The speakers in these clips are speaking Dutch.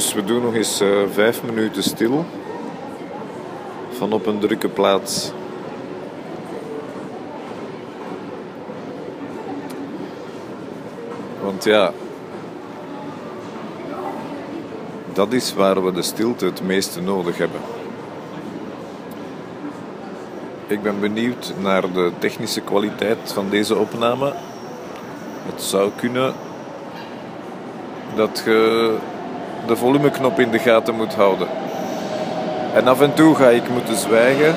Dus we doen nog eens uh, vijf minuten stil van op een drukke plaats. Want ja, dat is waar we de stilte het meeste nodig hebben. Ik ben benieuwd naar de technische kwaliteit van deze opname. Het zou kunnen dat je de volumeknop in de gaten moet houden. En af en toe ga ik moeten zwijgen.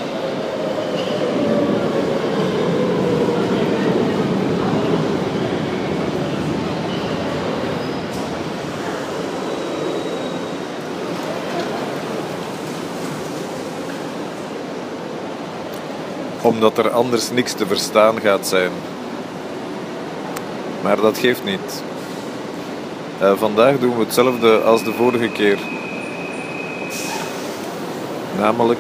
Omdat er anders niks te verstaan gaat zijn. Maar dat geeft niet. Uh, vandaag doen we hetzelfde als de vorige keer. Namelijk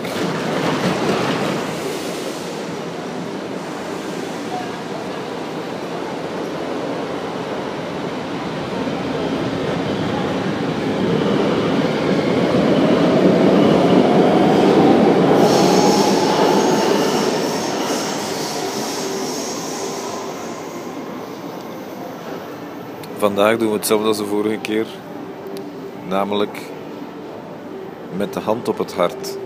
Vandaag doen we hetzelfde als de vorige keer, namelijk met de hand op het hart.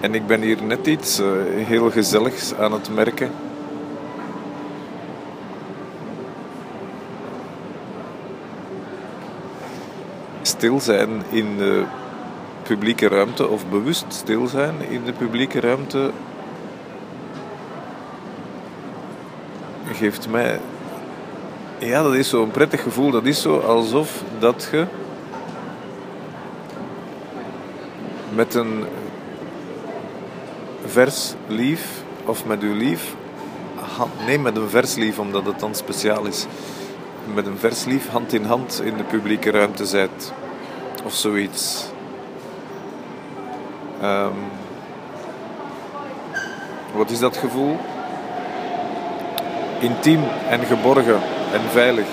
En ik ben hier net iets uh, heel gezelligs aan het merken. Stil zijn in de publieke ruimte of bewust stil zijn in de publieke ruimte geeft mij. Ja, dat is zo'n prettig gevoel. Dat is zo alsof dat je met een vers lief of met uw lief. Nee, met een vers lief, omdat het dan speciaal is. Met een vers lief hand in hand in de publieke ruimte zijt. Of zoiets. Um, wat is dat gevoel? Intiem en geborgen en veilig.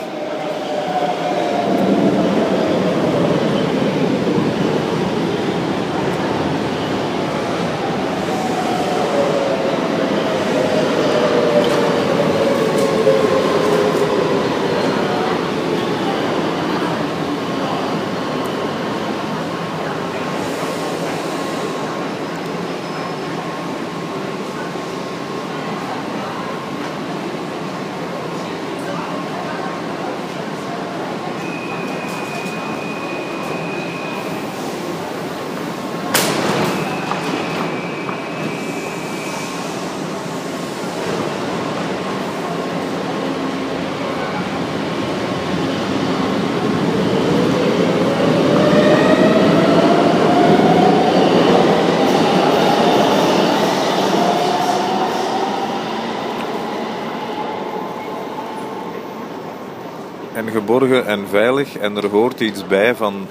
En geborgen en veilig. En er hoort iets bij van.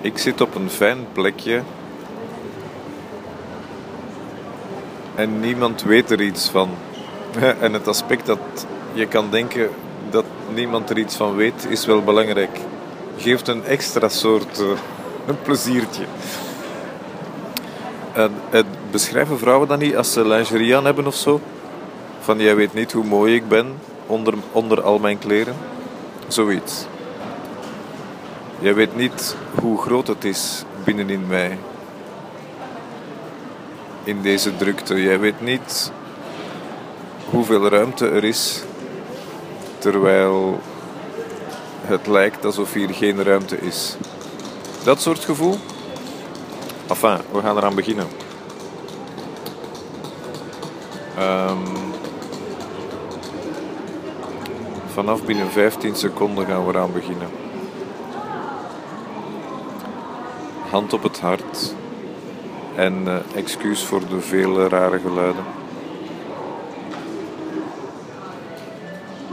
Ik zit op een fijn plekje. En niemand weet er iets van. En het aspect dat je kan denken dat niemand er iets van weet, is wel belangrijk. Geeft een extra soort uh, een pleziertje. En, het beschrijven vrouwen dan niet als ze lingerie aan hebben of zo? Van jij weet niet hoe mooi ik ben onder, onder al mijn kleren. Zoiets. Jij weet niet hoe groot het is binnenin mij. In deze drukte. Jij weet niet hoeveel ruimte er is. Terwijl het lijkt alsof hier geen ruimte is. Dat soort gevoel? Enfin, we gaan eraan beginnen. Um, Vanaf binnen 15 seconden gaan we eraan beginnen. Hand op het hart en uh, excuus voor de vele rare geluiden.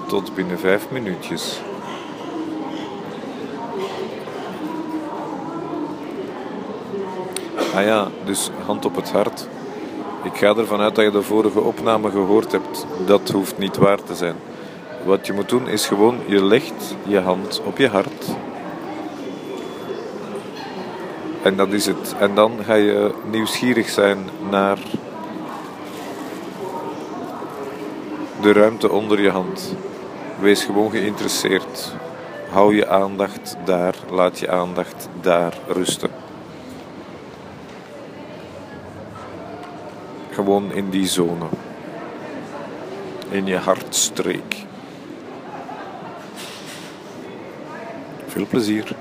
Tot binnen 5 minuutjes. Ah ja, dus hand op het hart. Ik ga ervan uit dat je de vorige opname gehoord hebt. Dat hoeft niet waar te zijn. Wat je moet doen is gewoon, je legt je hand op je hart. En dat is het. En dan ga je nieuwsgierig zijn naar de ruimte onder je hand. Wees gewoon geïnteresseerd. Hou je aandacht daar, laat je aandacht daar rusten. Gewoon in die zone. In je hartstreek. Veel plezier.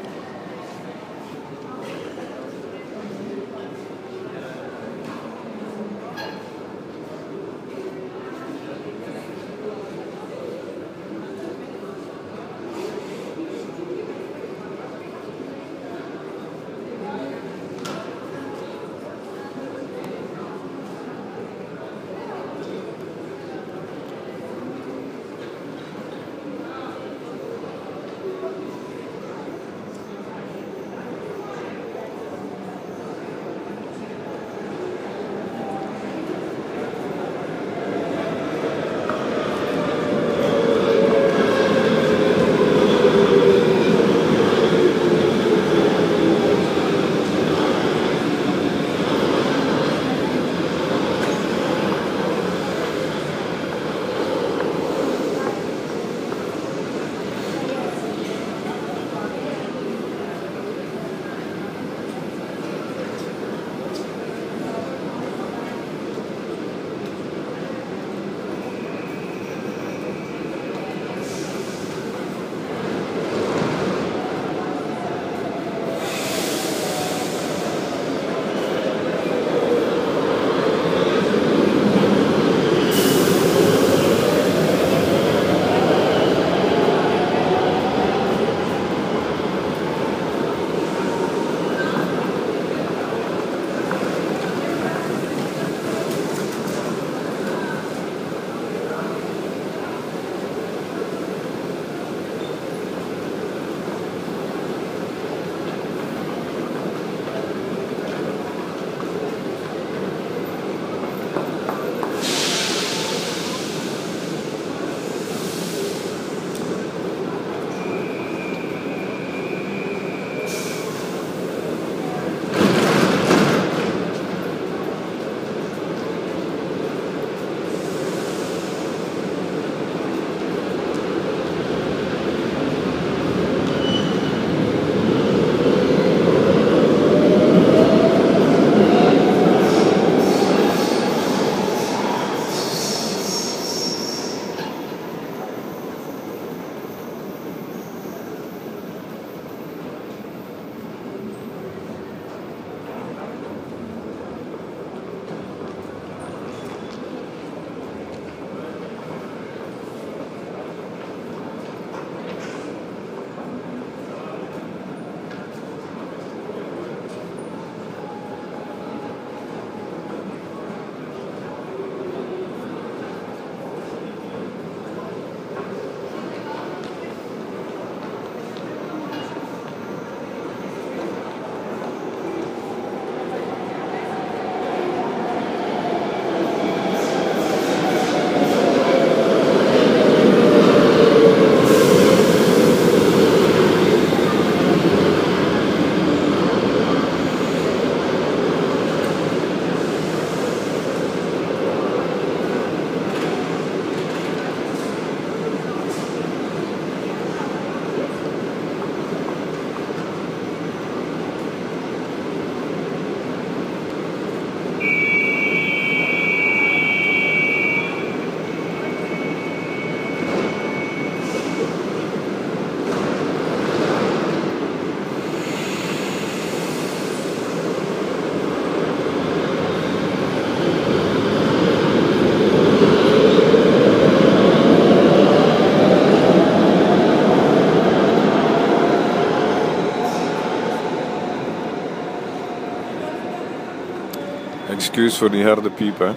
Excuus voor die harde piep, hè.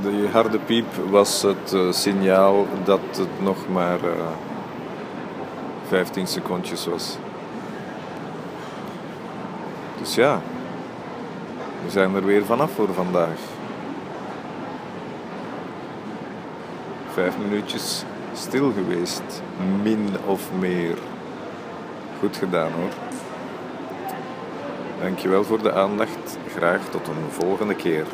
Die harde piep was het uh, signaal dat het nog maar uh, 15 secondjes was. Dus ja, We zijn er weer vanaf voor vandaag. Vijf minuutjes stil geweest, min of meer. Goed gedaan hoor. Dankjewel voor de aandacht. Graag tot een volgende keer.